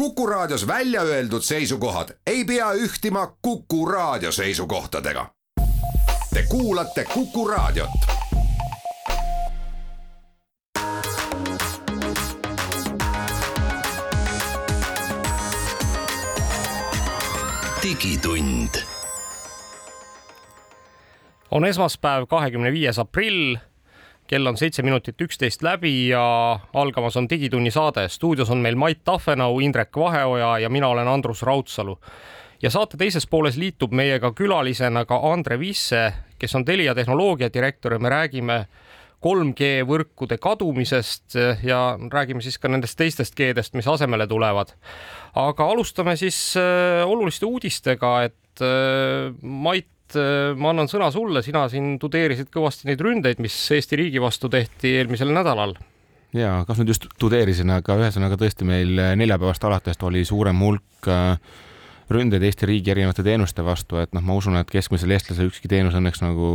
Kuku Raadios välja öeldud seisukohad ei pea ühtima Kuku Raadio seisukohtadega. Te kuulate Kuku Raadiot. digitund. on esmaspäev, kahekümne viies aprill. Kell on seitse minutit üksteist läbi ja algamas on Digitunni saade. stuudios on meil Mait Tahvenau, Indrek Vaheoja ja mina olen Andrus Raudsalu. ja saate teises pooles liitub meiega külalisena ka Andre Visse, kes on Telia tehnoloogia direktor ja me räägime 3G võrkude kadumisest ja räägime siis ka nendest teistest G-dest, mis asemele tulevad. aga alustame siis äh, oluliste uudistega, et äh, Mait, äh, ma annan sõna sulle, sina siin tudeerisid kõvasti neid ründeid, mis Eesti riigi vastu tehti eelmisel nädalal. Ja kas nüüd just tudeerisin, aga ühesõnaga tõesti meil neljapäevast alates oli suurem hulk äh, ründeid Eesti riigi erinevate teenuste vastu, et noh, ma usun, et keskmisel eestlasel ükski teenus õnneks nagu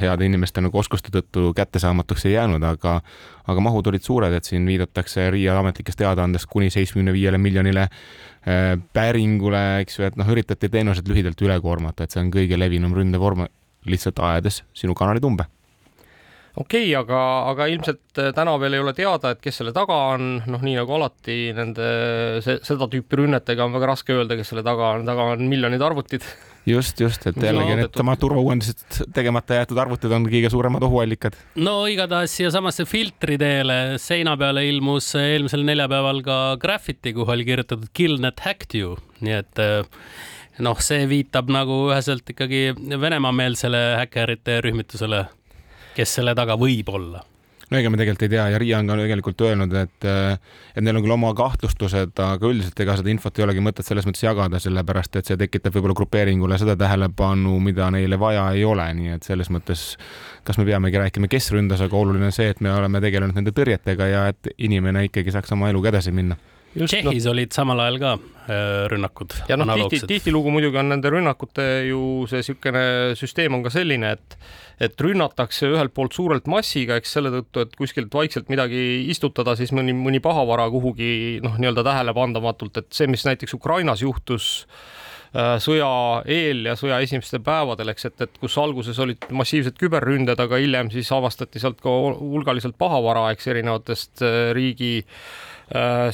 heade inimeste nagu oskuste tõttu kättesaamatuks ei jäänud, aga aga mahud olid suured, et siin viidatakse RIA ametlikest teadaandest kuni seitsmekümne viiele miljonile äh, päringule, eks ju, et noh, üritati teenused lühidalt üle koormata, et see on kõige levinum ründevorm, lihtsalt ajades sinu kanalid umbe okei okay,, aga, aga ilmselt äh, täna veel ei ole teada, et kes selle taga on, noh, nii nagu alati nende seda tüüpi rünnetega on väga raske öelda, kes selle taga on, taga on miljonid arvutid. just, just, et jällegi needsamad turvauuendused tegemata jäetud arvutid on kõige suuremad ohuallikad. no igatahes siiasamasse filtriteele seina peale ilmus eelmisel neljapäeval ka graffiti, kuhu oli kirjutatud Kill net hacked you, nii et äh, noh, see viitab nagu üheselt ikkagi Venemaa-meelsele häkkerite rühmitusele kes selle taga võib olla? No ega me tegelikult ei tea ja Riia on ka tegelikult öelnud, et, et neil on küll oma kahtlustused, aga üldiselt ega seda infot ei olegi mõtet selles mõttes jagada, sellepärast et see tekitab võib-olla grupeeringule seda tähelepanu, mida neile vaja ei ole, nii et selles mõttes kas me peamegi rääkima, kes ründas, aga oluline on see, et me oleme tegelenud nende tõrjetega ja et inimene ikkagi saaks oma eluga edasi minna Tšehhis no. olid samal ajal ka äh, rünnakud. ja noh, tihti, tihtilugu muidugi on nende rünnakute ju see niisugune süsteem on ka selline, et et rünnatakse ühelt poolt suurelt massiga, eks selle tõttu, et kuskilt vaikselt midagi istutada, siis mõni, mõni pahavara kuhugi noh, nii-öelda tähelepandamatult, et see, mis näiteks Ukrainas juhtus äh, sõja eel ja sõja esimestel päevadel, eks, et, et kus alguses olid massiivsed küberründed, aga hiljem siis avastati sealt ka hulgaliselt pahavara, eks erinevatest äh, riigi Äh,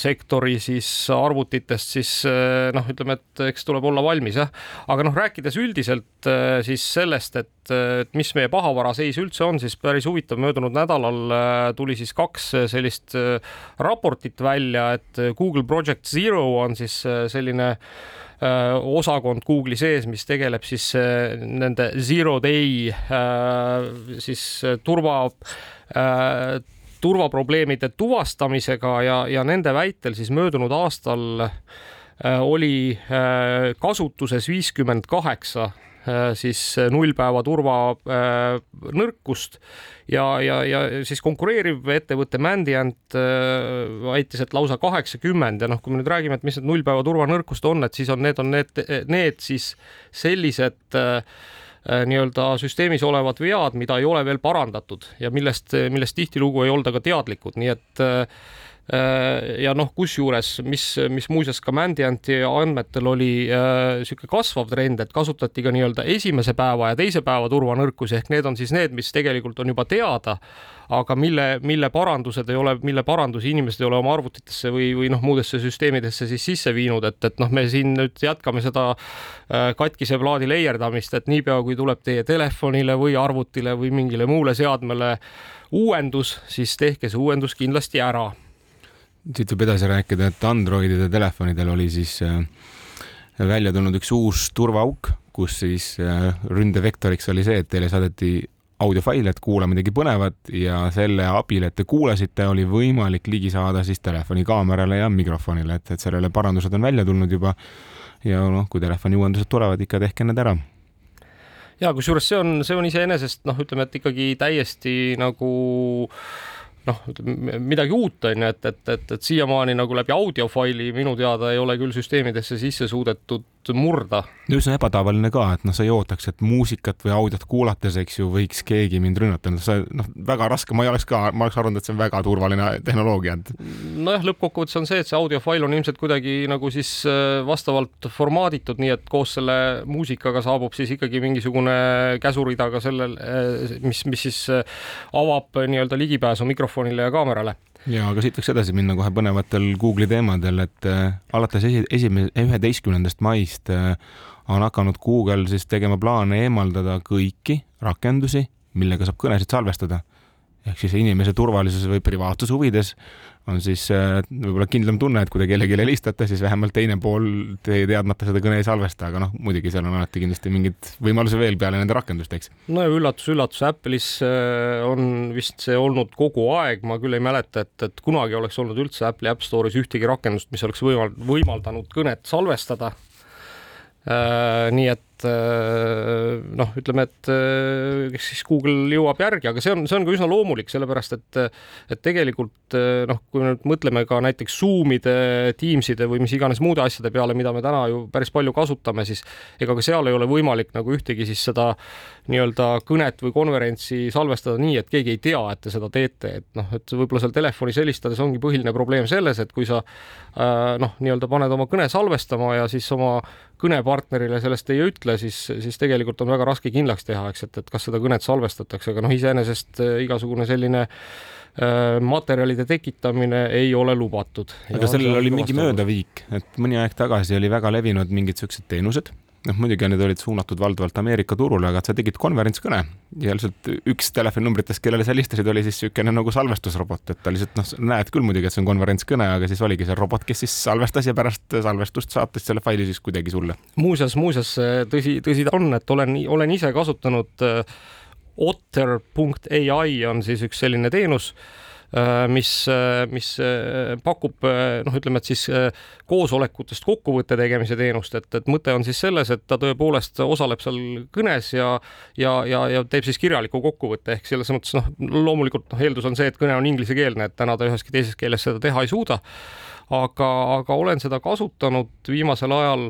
sektori siis arvutitest, siis äh, noh, ütleme, et eks tuleb olla valmis jah. aga noh, rääkides üldiselt äh, siis sellest, et, et mis meie pahavara seis üldse on, siis päris huvitav, möödunud nädalal tuli siis kaks sellist raportit välja, et Google Project Zero on siis selline osakond Google'i sees, mis tegeleb siis nende zero day siis turva turvaprobleemide tuvastamisega ja, ja nende väitel siis möödunud aastal äh, oli äh, kasutuses viiskümmend kaheksa äh, siis nullpäeva turvanõrkust ja, ja, ja siis konkureeriv ettevõte Mandiant väitis, et lausa kaheksakümmend ja noh, kui me nüüd räägime, et mis need nullpäeva turvanõrkused on, et siis on, need on need, need siis sellised Äh, nii-öelda süsteemis olevad vead, mida ei ole veel parandatud ja millest, millest tihtilugu ei olda ka teadlikud, nii et äh, ja noh, kusjuures, mis, mis muuseas ka Mandianti andmetel oli niisugune äh, kasvav trend, et kasutati ka nii-öelda esimese päeva ja teise päeva turvanõrkusi ehk need on siis need, mis tegelikult on juba teada, aga mille, mille parandused ei ole, mille parandusi inimesed ei ole oma arvutitesse või, või noh, muudesse süsteemidesse siis sisse viinud, et, et noh, me siin nüüd jätkame seda äh, katkise plaadi leierdamist, et niipea kui tuleb teie telefonile või arvutile või mingile muule seadmele uuendus, siis tehke see uuendus kindlasti ära. Siit võib edasi rääkida, et Androidide telefonidel oli siis äh, välja tulnud üks uus turvaauk, kus siis äh, ründevektoriks oli see, et teile saadeti audiofaile, et kuula midagi põnevat ja selle abil, et te kuulasite, oli võimalik ligi saada siis telefoni kaamerale ja mikrofonile, et, et sellele parandused on välja tulnud juba. ja noh, kui telefoni uuendused tulevad, ikka tehke need ära ja kusjuures see on, see on iseenesest noh, ütleme, et ikkagi täiesti nagu noh, midagi uut on ju, et, et, et, et siiamaani nagu läbi audiofaili minu teada ei ole küll süsteemidesse sisse suudetud murda. üsna ebatavaline ka, et noh, sa ei ootaks, et muusikat või audiot kuulates, eks ju, võiks keegi mind rünnata, noh, see noh, väga raske, ma ei oleks ka, ma oleks arvanud, et see on väga turvaline tehnoloogia, nojah, lõppkokkuvõttes on see, et see audiofail on ilmselt kuidagi nagu siis äh, vastavalt formaaditud, nii et koos selle muusikaga saabub siis ikkagi mingisugune käsurida ka sellel, äh, mis, mis siis äh, avab nii-öelda ligipääsu mikrofonile ja kaamerale ja aga siit võiks edasi minna kohe põnevatel Google'i teemadel, et äh, alates esi, esimese, üheteistkümnendast maist äh, on hakanud Google siis tegema plaane eemaldada kõiki rakendusi, millega saab kõnesid salvestada. Ehk siis inimese turvalisuse või privaatsuse huvides on siis äh, võib-olla kindlam tunne, et kui te kellelegi helistate, siis vähemalt teine pool teie teadmata seda kõne ei salvesta, aga noh, muidugi seal on alati kindlasti mingid võimalusi veel peale nende rakenduste, eks. no ja üllatus-üllatus, Apple'is äh, on vist see olnud kogu aeg, ma küll ei mäleta, et, et kunagi oleks olnud üldse Apple'i App Store'is ühtegi rakendust, mis oleks võimal-, võimaldanud kõnet salvestada äh,. nii et et äh, noh, ütleme, et eks siis Google jõuab järgi, aga see on, see on ka üsna loomulik, sellepärast et et tegelikult äh, noh, kui me nüüd mõtleme ka näiteks Zoom'ide, Teams'ide või mis iganes muude asjade peale, mida me täna ju päris palju kasutame, siis ega ka seal ei ole võimalik nagu ühtegi siis seda nii-öelda kõnet või konverentsi salvestada nii, et keegi ei tea, et te seda teete, et noh, et võib-olla seal telefonis helistades ongi põhiline probleem selles, et kui sa noh, nii-öelda paned oma kõne salvestama ja siis oma kõnepartnerile sellest ei ütle, siis, siis tegelikult on väga raske kindlaks teha, eks, et, et kas seda kõnet salvestatakse, aga noh, iseenesest äh, igasugune selline äh, materjalide tekitamine ei ole lubatud. aga sellel oli mingi möödaviik, et mõni aeg tagasi oli väga levinud mingid siuksed teenused noh, muidugi need olid suunatud valdavalt Ameerika turule, aga sa tegid konverentskõne ja lihtsalt üks telefoninumbritest, kellele sa helistasid, oli siis niisugune nagu salvestusrobot, et ta lihtsalt noh, näed küll muidugi, et see on konverentskõne, aga siis oligi see robot, kes siis salvestas ja pärast salvestust saatis selle faili siis kuidagi sulle. muuseas, muuseas tõsi, tõsi ta on, et olen, olen ise kasutanud äh, otter.ai on siis üks selline teenus mis, äh, mis äh, pakub noh, ütleme, et siis koosolekutest kokkuvõtte tegemise teenust, et, et mõte on siis selles, et ta tõepoolest osaleb seal kõnes ja ja, ja, ja teeb siis kirjaliku kokkuvõtte ehk selles mõttes noh, loomulikult noh, eeldus on see, et kõne on inglisekeelne, et täna ta üheski teises keeles seda teha ei suuda. aga, aga olen seda kasutanud viimasel ajal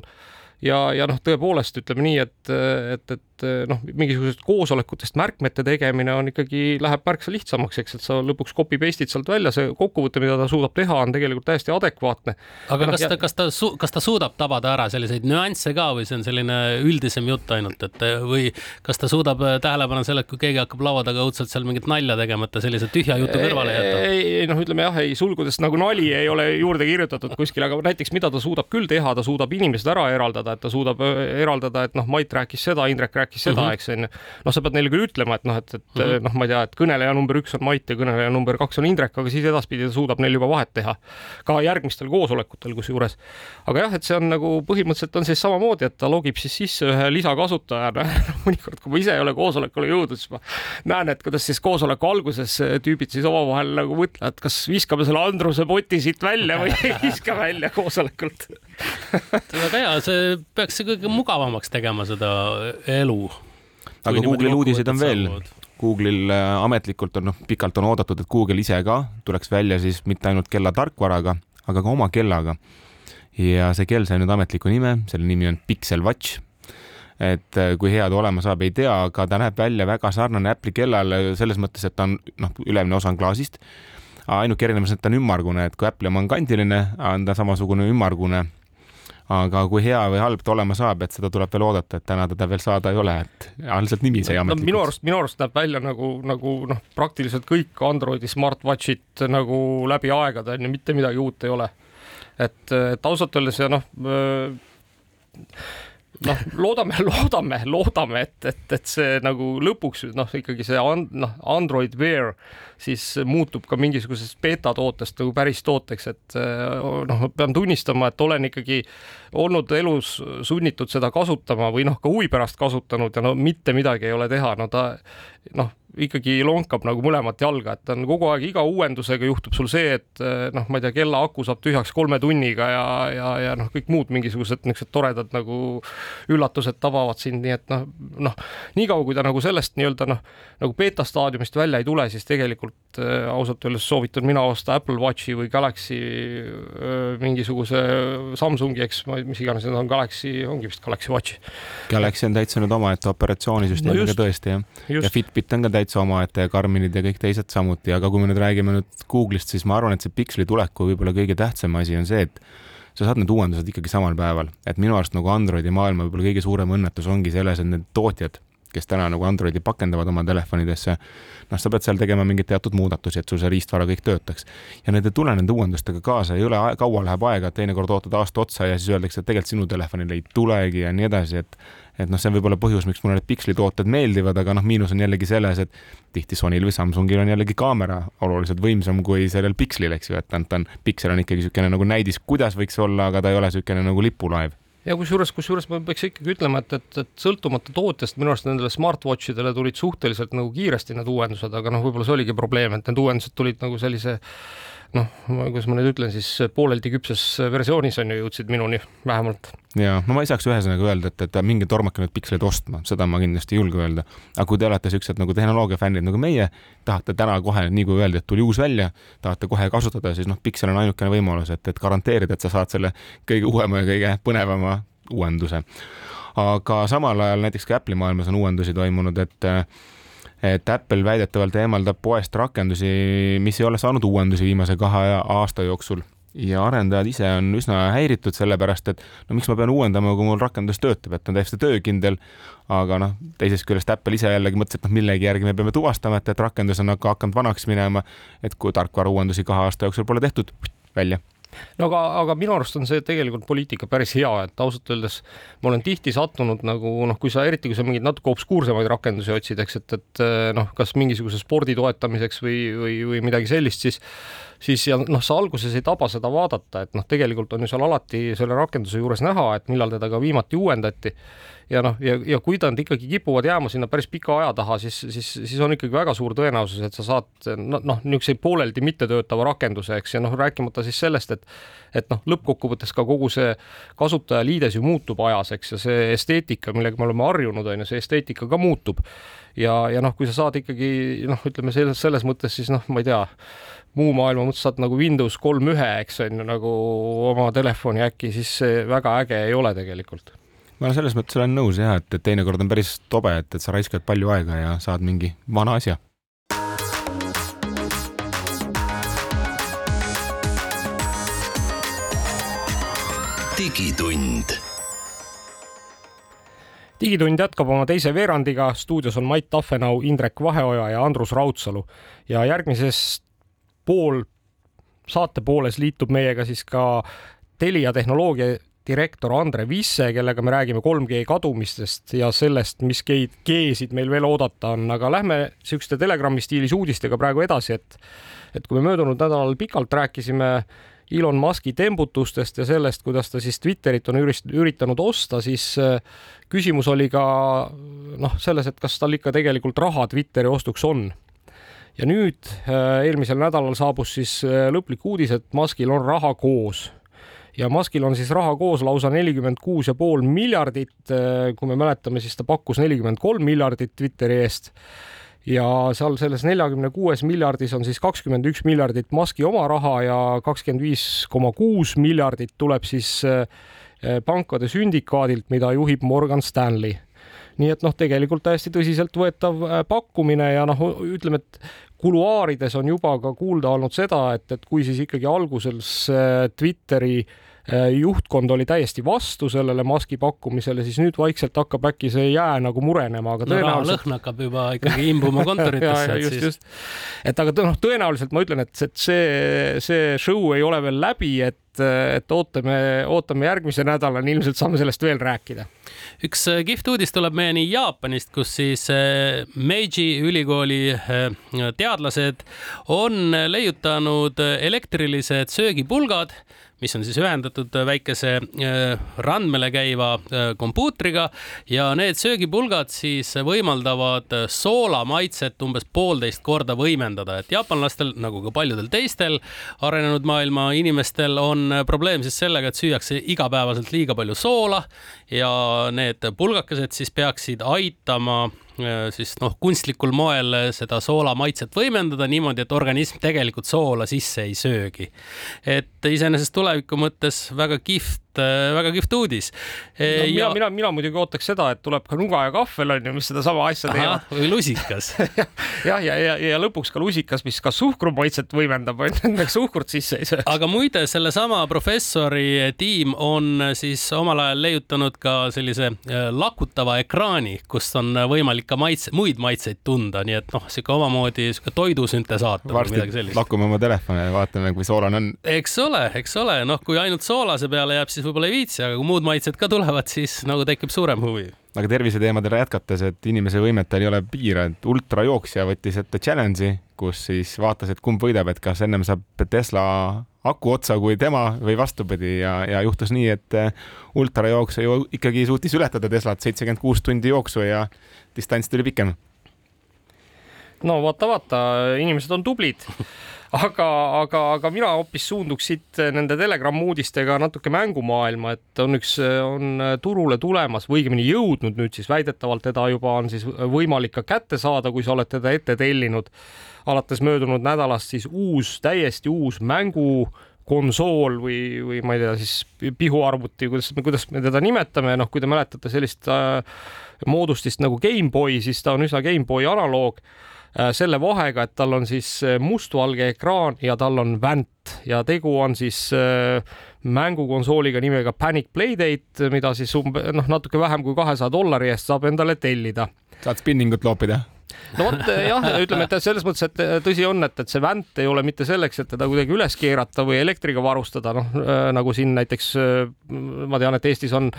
ja, ja noh, tõepoolest ütleme nii, et, et, et noh, mingisugusest koosolekutest märkmete tegemine on ikkagi, läheb märksa lihtsamaks, eks, et sa lõpuks copy paste'id sealt välja, see kokkuvõte, mida ta suudab teha, on tegelikult täiesti adekvaatne. aga no, kas ta, kas ta, kas ta suudab tabada ära selliseid nüansse ka või see on selline üldisem jutt ainult, et või kas ta suudab äh, tähele panna selle, et kui keegi hakkab laua taga õudselt seal mingit nalja tegema, et ta sellise tühja jutu kõrvale jätab? ei, noh, ütleme jah, ei sulgudest nagu nali ei ole juurde kirjutatud kuskil, aga näiteks mida ta suudab küll teha, ta suudab inimesed ära eraldada, et ta suudab eraldada, et noh, Mait rääkis seda, Indrek rääkis rääkis seda mm, -hmm. eks onju. noh, sa pead neile küll ütlema, et noh, et, et mm -hmm. noh, ma ei tea, et kõneleja number üks on Mait ja kõneleja number kaks on Indrek, aga siis edaspidi ta suudab neil juba vahet teha. ka järgmistel koosolekutel kusjuures. aga jah, et see on nagu põhimõtteliselt on siis samamoodi, et ta logib siis sisse ühe lisakasutajana mõnikord, kui ma ise ei ole koosolekule jõudnud, siis ma näen, et kuidas siis koosoleku alguses tüübid siis omavahel nagu mõtlevad, kas viskame selle Andruse poti siit välja või ei viska välja koosolekult väga hea, see peaks kõige mugavamaks tegema seda elu aga Google'il uudiseid on veel. Google'il äh, ametlikult on, noh, pikalt on oodatud, et Google ise ka tuleks välja siis mitte ainult kella tarkvaraga, aga ka oma kellaga. ja see kell sai nüüd ametliku nime, selle nimi on Pixel Watch. et äh, kui hea ta olema saab, ei tea, aga ta näeb välja väga sarnane Apple'i kellale selles mõttes, et ta on, noh, ülemine osa on klaasist. ainuke erinevus, et ta on ümmargune, et kui Apple'i oma on kandiline, on ta samasugune ümmargune aga kui hea või halb ta olema saab, et seda tuleb veel oodata, et täna teda veel saada ei ole, et lihtsalt nimi sai ametlikuks no,. minu arust, minu arust näeb välja nagu, nagu noh, praktiliselt kõik Androidi smartwatchid nagu läbi aegade on ju, mitte midagi uut ei ole. et, et ausalt öeldes ja noh noh, loodame, loodame, loodame, et, et, et see nagu lõpuks noh, ikkagi see and, noh, Android Wear siis muutub ka mingisugusest beeta tootest nagu päris tooteks, et noh, pean tunnistama, et olen ikkagi olnud elus sunnitud seda kasutama või noh, ka huvi pärast kasutanud ja no mitte midagi ei ole teha, no ta noh, ikkagi lonkab nagu mõlemat jalga, et ta on kogu aeg iga uuendusega juhtub sul see, et noh, ma ei tea, kella aku saab tühjaks kolme tunniga ja, ja, ja noh, kõik muud mingisugused niisugused toredad nagu üllatused tabavad sind, nii et noh, noh, niikaua kui ta nagu sellest nii-öelda noh, nagu beeta staadiumist välja ei tule, siis tegelikult äh, ausalt öeldes soovitan mina osta Apple Watchi või Galaxy äh, mingisuguse Samsungi, eks, mis iganes need on, Galaxy, ongi vist Galaxy Watch. Galaxy on täitsa nüüd omaette operatsioonisüsteemiga no tõesti jah, ja Fitbit on ka täitsa omaette ja Garminid ja kõik teised samuti, aga kui me nüüd räägime nüüd Google'ist, siis ma arvan, et see Pixeli tuleku võib-olla kõige tähtsam asi on see, et sa saad need uuendused ikkagi samal päeval, et minu arust nagu Androidi maailma võib-olla kõige suurem õnnetus ongi selles, et need tootjad, kes täna nagu Androidi pakendavad oma telefonidesse, noh, sa pead seal tegema mingeid teatud muudatusi, et sul see riistvara kõik töötaks. ja need ei tule nende uuendustega kaasa, ei ole, kaua läheb aega, teinekord ootad aasta otsa ja siis öeldakse, et tegelikult sinu telefonile ei tulegi ja nii edasi, et et noh, see on võib-olla põhjus, miks mulle need Pixeli tooted meeldivad, aga noh, miinus on jällegi selles, et tihti Sonyl või Samsungil on jällegi kaamera oluliselt võimsam kui sellel Pixelil, eks ju, et ta on, Pixel on ikkagi niisugune nagu näidis, kuidas võiks olla, aga ta ei ole niisugune nagu lipulaev. Ja kusjuures, kusjuures ma peaks ikkagi ütlema, et, et, et sõltumata tootjast minu arust nendele smartwatchidele tulid suhteliselt nagu kiiresti need uuendused, aga noh, võib-olla see oligi probleem, et need uuendused tulid nagu sellise noh, kuidas ma nüüd ütlen siis pooleldi küpses versioonis on ju jõudsid minuni vähemalt. ja no ma ei saaks ühesõnaga öelda, et, et minge tormake nüüd piksleid ostma, seda ma kindlasti ei julge öelda. aga kui te olete siuksed nagu tehnoloogia fännid nagu meie, tahate täna kohe, nii kui öeldi, et tuli uus välja, tahate kohe kasutada, siis noh, piksel on ainukene võimalus, et, et garanteerida, et sa saad selle kõige uuema ja kõige põnevama uuenduse. aga samal ajal näiteks ka Apple'i maailmas on uuendusi toimunud, et et Apple väidetavalt eemaldab poest rakendusi, mis ei ole saanud uuendusi viimase kahe aasta jooksul ja arendajad ise on üsna häiritud sellepärast, et no miks ma pean uuendama, kui mul rakendus töötab, et on täiesti töökindel. aga noh, teisest küljest Apple ise jällegi mõtles, et noh, millegi järgi me peame tuvastama, et, et rakendus on hakanud vanaks minema. et kui tarkvara uuendusi kahe aasta jooksul pole tehtud, välja no aga, aga minu arust on see tegelikult poliitika päris hea, et ausalt öeldes ma olen tihti sattunud nagu noh, kui sa eriti, kui sa mingeid natuke obskuursemaid rakendusi otsid, eks, et, et noh, kas mingisuguse spordi toetamiseks või, või, või midagi sellist, siis siis ja noh, sa alguses ei taba seda vaadata, et noh, tegelikult on ju seal alati selle rakenduse juures näha, et millal teda ka viimati uuendati ja noh, ja, ja kui nad ikkagi kipuvad jääma sinna päris pika aja taha, siis, siis, siis on ikkagi väga suur tõenäosus, et sa saad noh, niisuguseid pooleldi mittetöötava rakenduse, eks, ja noh, rääkimata siis sellest, et et noh, lõppkokkuvõttes ka kogu see kasutajaliides ju muutub ajas, eks, ja see esteetika, millega me oleme harjunud, on ju, see esteetika ka muutub. ja, ja noh, kui sa saad ikkagi noh, ütleme selles, selles mõttes siis noh, ma ei tea, muu maailma mõttes saad nagu Windows kolm ühe, eks on ju, nagu oma telefoni äkki, siis see väga äge ei ole tegelikult ma selles mõttes olen nõus jah, et, et teinekord on päris tobe, et, et sa raiskad palju aega ja saad mingi vana asja. digitund. digitund jätkab oma teise veerandiga, stuudios on Mait Tafenau, Indrek Vaheoja ja Andrus Raudsalu ja järgmises pool saate pooles liitub meiega siis ka Telia tehnoloogia direktor Andre Visse, kellega me räägime 3G kadumistest ja sellest, mis G-sid meil veel oodata on, aga lähme niisuguste Telegrami stiilis uudistega praegu edasi, et et kui me möödunud nädalal pikalt rääkisime Elon Muski tembutustest ja sellest, kuidas ta siis Twitterit on üritanud osta, siis äh, küsimus oli ka noh, selles, et kas tal ikka tegelikult raha Twitteri ostuks on ja nüüd äh, eelmisel nädalal saabus siis äh, lõplik uudis, et Muskil on raha koos ja Muskil on siis raha koos lausa nelikümmend kuus ja pool miljardit. kui me mäletame, siis ta pakkus nelikümmend kolm miljardit Twitteri eest ja seal selles neljakümne kuues miljardis on siis kakskümmend üks miljardit Muski oma raha ja kakskümmend viis koma kuus miljardit tuleb siis pankade sündikaadilt, mida juhib Morgan Stanley nii et noh, tegelikult täiesti tõsiseltvõetav eh, pakkumine ja noh, ütleme, et kuluaarides on juba ka kuulda olnud seda, et, et kui siis ikkagi alguses Twitteri äh, juhtkond oli täiesti vastu sellele Muski pakkumisele, siis nüüd vaikselt hakkab äkki see jää nagu murenema, aga tõenäoliselt no,. lõhn hakkab juba ikkagi imbuma kontoritesse et siis. et aga noh, tõenäoliselt ma ütlen, et, et see, see show ei ole veel läbi, et, et ootame, ootame järgmise nädalani, ilmselt saame sellest veel rääkida üks äh, kihvt uudis tuleb meieni Jaapanist, kus siis äh, Meiji ülikooli äh, teadlased on leiutanud elektrilised söögipulgad, mis on siis ühendatud väikese randmele käiva kompuutriga. Ja need söögipulgad siis võimaldavad soola maitset umbes poolteist korda võimendada, et jaapanlastel nagu ka paljudel teistel arenenud maailma inimestel on probleem siis sellega, et süüakse igapäevaselt liiga palju soola ja need pulgakesed siis peaksid aitama siis noh, kunstlikul moel seda soola maitset võimendada niimoodi, et organism tegelikult soola sisse ei söögi. et iseenesest tuleviku mõttes väga kihvt Äh, väga kihvt uudis no,. Ja... mina, mina, mina muidugi ootaks seda, et tuleb ka nuga ja kahvel on ju, mis sedasama asja teevad. või lusikas jah, ja, ja, ja, ja lõpuks ka lusikas, mis ka suhkru maitset võimendab, on ju, et suhkrut sisse ei söö. aga muide, sellesama professori tiim on siis omal ajal leiutanud ka sellise äh, lakutava ekraani, kust on võimalik ka maitse, muid maitseid tunda, nii et noh, sihuke omamoodi sihuke toidusüntesaator või midagi sellist. lakume oma telefone ja vaatame, kui soolane on. eks ole, eks ole, noh, kui ainult soolase peale jääb, siis siis võib-olla ei viitsi, aga kui muud maitsed ka tulevad, siis nagu tekib suurem huvi. aga terviseteemadele jätkates, et inimese võimetel ei ole piire, et ultrajooksja võttis ette challenge'i, kus siis vaatas, et kumb võidab, et kas ennem saab Tesla aku otsa kui tema või vastupidi ja, ja juhtus nii, et eh, ultrajooksja ju ikkagi suutis ületada Teslat seitsekümmend kuus tundi jooksu ja distants tuli pikem. No vaata, vaata, inimesed on tublid aga, aga, aga mina hoopis suunduks siit nende Telegram uudistega natuke mängumaailma, et on üks, on turule tulemas või õigemini jõudnud nüüd siis väidetavalt teda juba on siis võimalik ka kätte saada, kui sa oled teda ette tellinud. alates möödunud nädalast siis uus, täiesti uus mängu konsool või, või ma ei tea, siis pihuarvuti, kuidas, kuidas me teda nimetame, noh, kui te mäletate sellist äh, moodustist nagu GameBoy, siis ta on üsna GameBoy analoog Äh, selle vahega, et tal on siis äh, mustvalge ekraan ja tal on vänt ja tegu on siis äh, mängukonsooliga nimega Panic Playdate, mida siis umbe noh, natuke vähem kui kahesaja dollari eest saab endale tellida. saad spinningut loopida no vot jah, ütleme, et selles mõttes, et tõsi on, et, et see vänt ei ole mitte selleks, et teda kuidagi üles keerata või elektriga varustada, noh äh, nagu siin näiteks ma tean, et Eestis on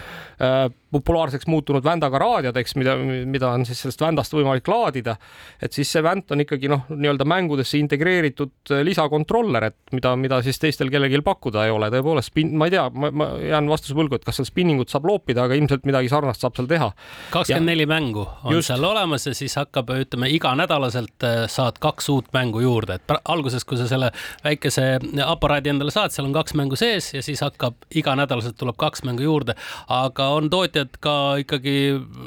populaarseks muutunud vändaga raadiod, eks, mida, mida on siis sellest vändast võimalik laadida. et siis see vänt on ikkagi noh, nii-öelda mängudesse integreeritud lisakontroller, et mida, mida siis teistel kellelgi pakkuda ei ole, tõepoolest ma ei tea, ma jään vastuse võlgu, et kas seal spinningut saab loopida, aga ilmselt midagi sarnast saab seal teha. kakskümmend neli mängu on Just. seal olemas ja siis hakkab ütleme iganädalaselt äh, saad kaks uut mängu juurde, et alguses, kui sa selle väikese aparaadi endale saad, seal on kaks mängu sees ja siis hakkab iganädalaselt tuleb kaks mängu juurde. aga on tootjad ka ikkagi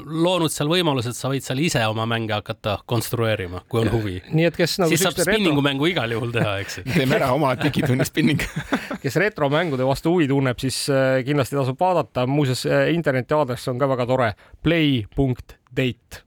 loonud seal võimaluse, et sa võid seal ise oma mänge hakata konstrueerima, kui on huvi. nii et kes nagu siis saab spinningu retro... mängu igal juhul teha, eks ju. teeme ära oma digitunni spinning kes retromängude vastu huvi tunneb, siis äh, kindlasti tasub vaadata, muuseas äh, interneti aadress on ka väga tore, play.date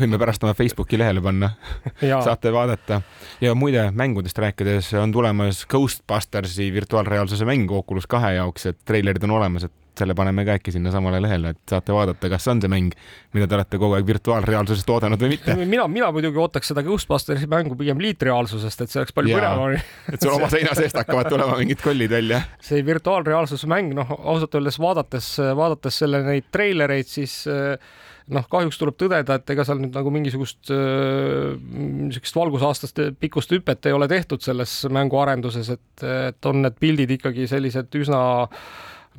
võime pärast oma Facebooki lehele panna saate vaadata. ja muide, mängudest rääkides on tulemas Ghostbustersi virtuaalreaalsuse mäng Oculus kahe jaoks, et treilerid on olemas, et selle paneme ka äkki sinna samale lehele, et saate vaadata, kas see on see mäng, mida te olete kogu aeg virtuaalreaalsusest oodanud või mitte. mina, mina muidugi ootaks seda Ghostbustersi mängu pigem liitreaalsusest, et see oleks palju põnevam. et sul oma seina seest hakkavad tulema mingid kollid välja. see virtuaalreaalsuse mäng, noh, ausalt öeldes vaadates, vaadates selle neid treilereid, siis äh, noh, kahjuks tuleb tõdeda, et ega seal nüüd nagu mingisugust niisugust valgusaastast pikkust hüpet ei ole tehtud selles mänguarenduses, et, et on need pildid ikkagi sellised üsna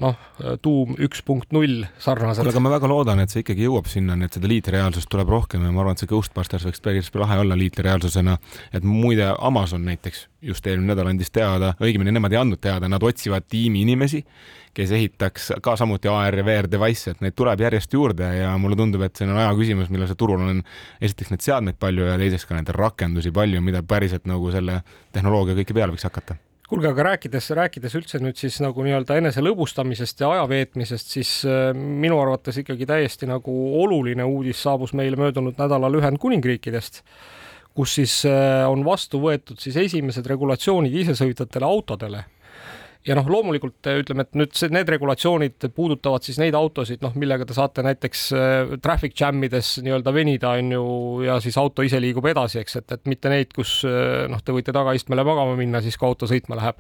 noh, tuum üks punkt null sarnased. aga ma väga loodan, et see ikkagi jõuab sinnani, et seda liitreaalsust tuleb rohkem ja ma arvan, et see Ghostbusters võiks päris lahe olla liitreaalsusena. et muide, Amazon näiteks just eelmine nädal andis teada, õigemini nemad ei andnud teada, nad otsivad tiimi inimesi, kes ehitaks ka samuti AR ja VR device'e, et neid tuleb järjest juurde ja mulle tundub, et see on aja küsimus, millal see turul on esiteks neid seadmeid palju ja teiseks ka neid rakendusi palju, mida päriselt nagu selle tehnoloogia kõike peale võiks hakata kuulge, aga rääkides, rääkides üldse nüüd siis nagu nii-öelda enese lõbustamisest ja aja veetmisest, siis äh, minu arvates ikkagi täiesti nagu oluline uudis saabus meile möödunud nädalal Ühendkuningriikidest, kus siis äh, on vastu võetud siis esimesed regulatsioonid isesõitvatele autodele ja noh, loomulikult äh, ütleme, et nüüd see, need regulatsioonid puudutavad siis neid autosid, noh, millega te saate näiteks äh, traffic jam ides nii-öelda venida, on ju, ja siis auto ise liigub edasi, eks, et, et mitte neid, kus äh, noh, te võite tagaistmele magama minna, siis kui auto sõitma läheb.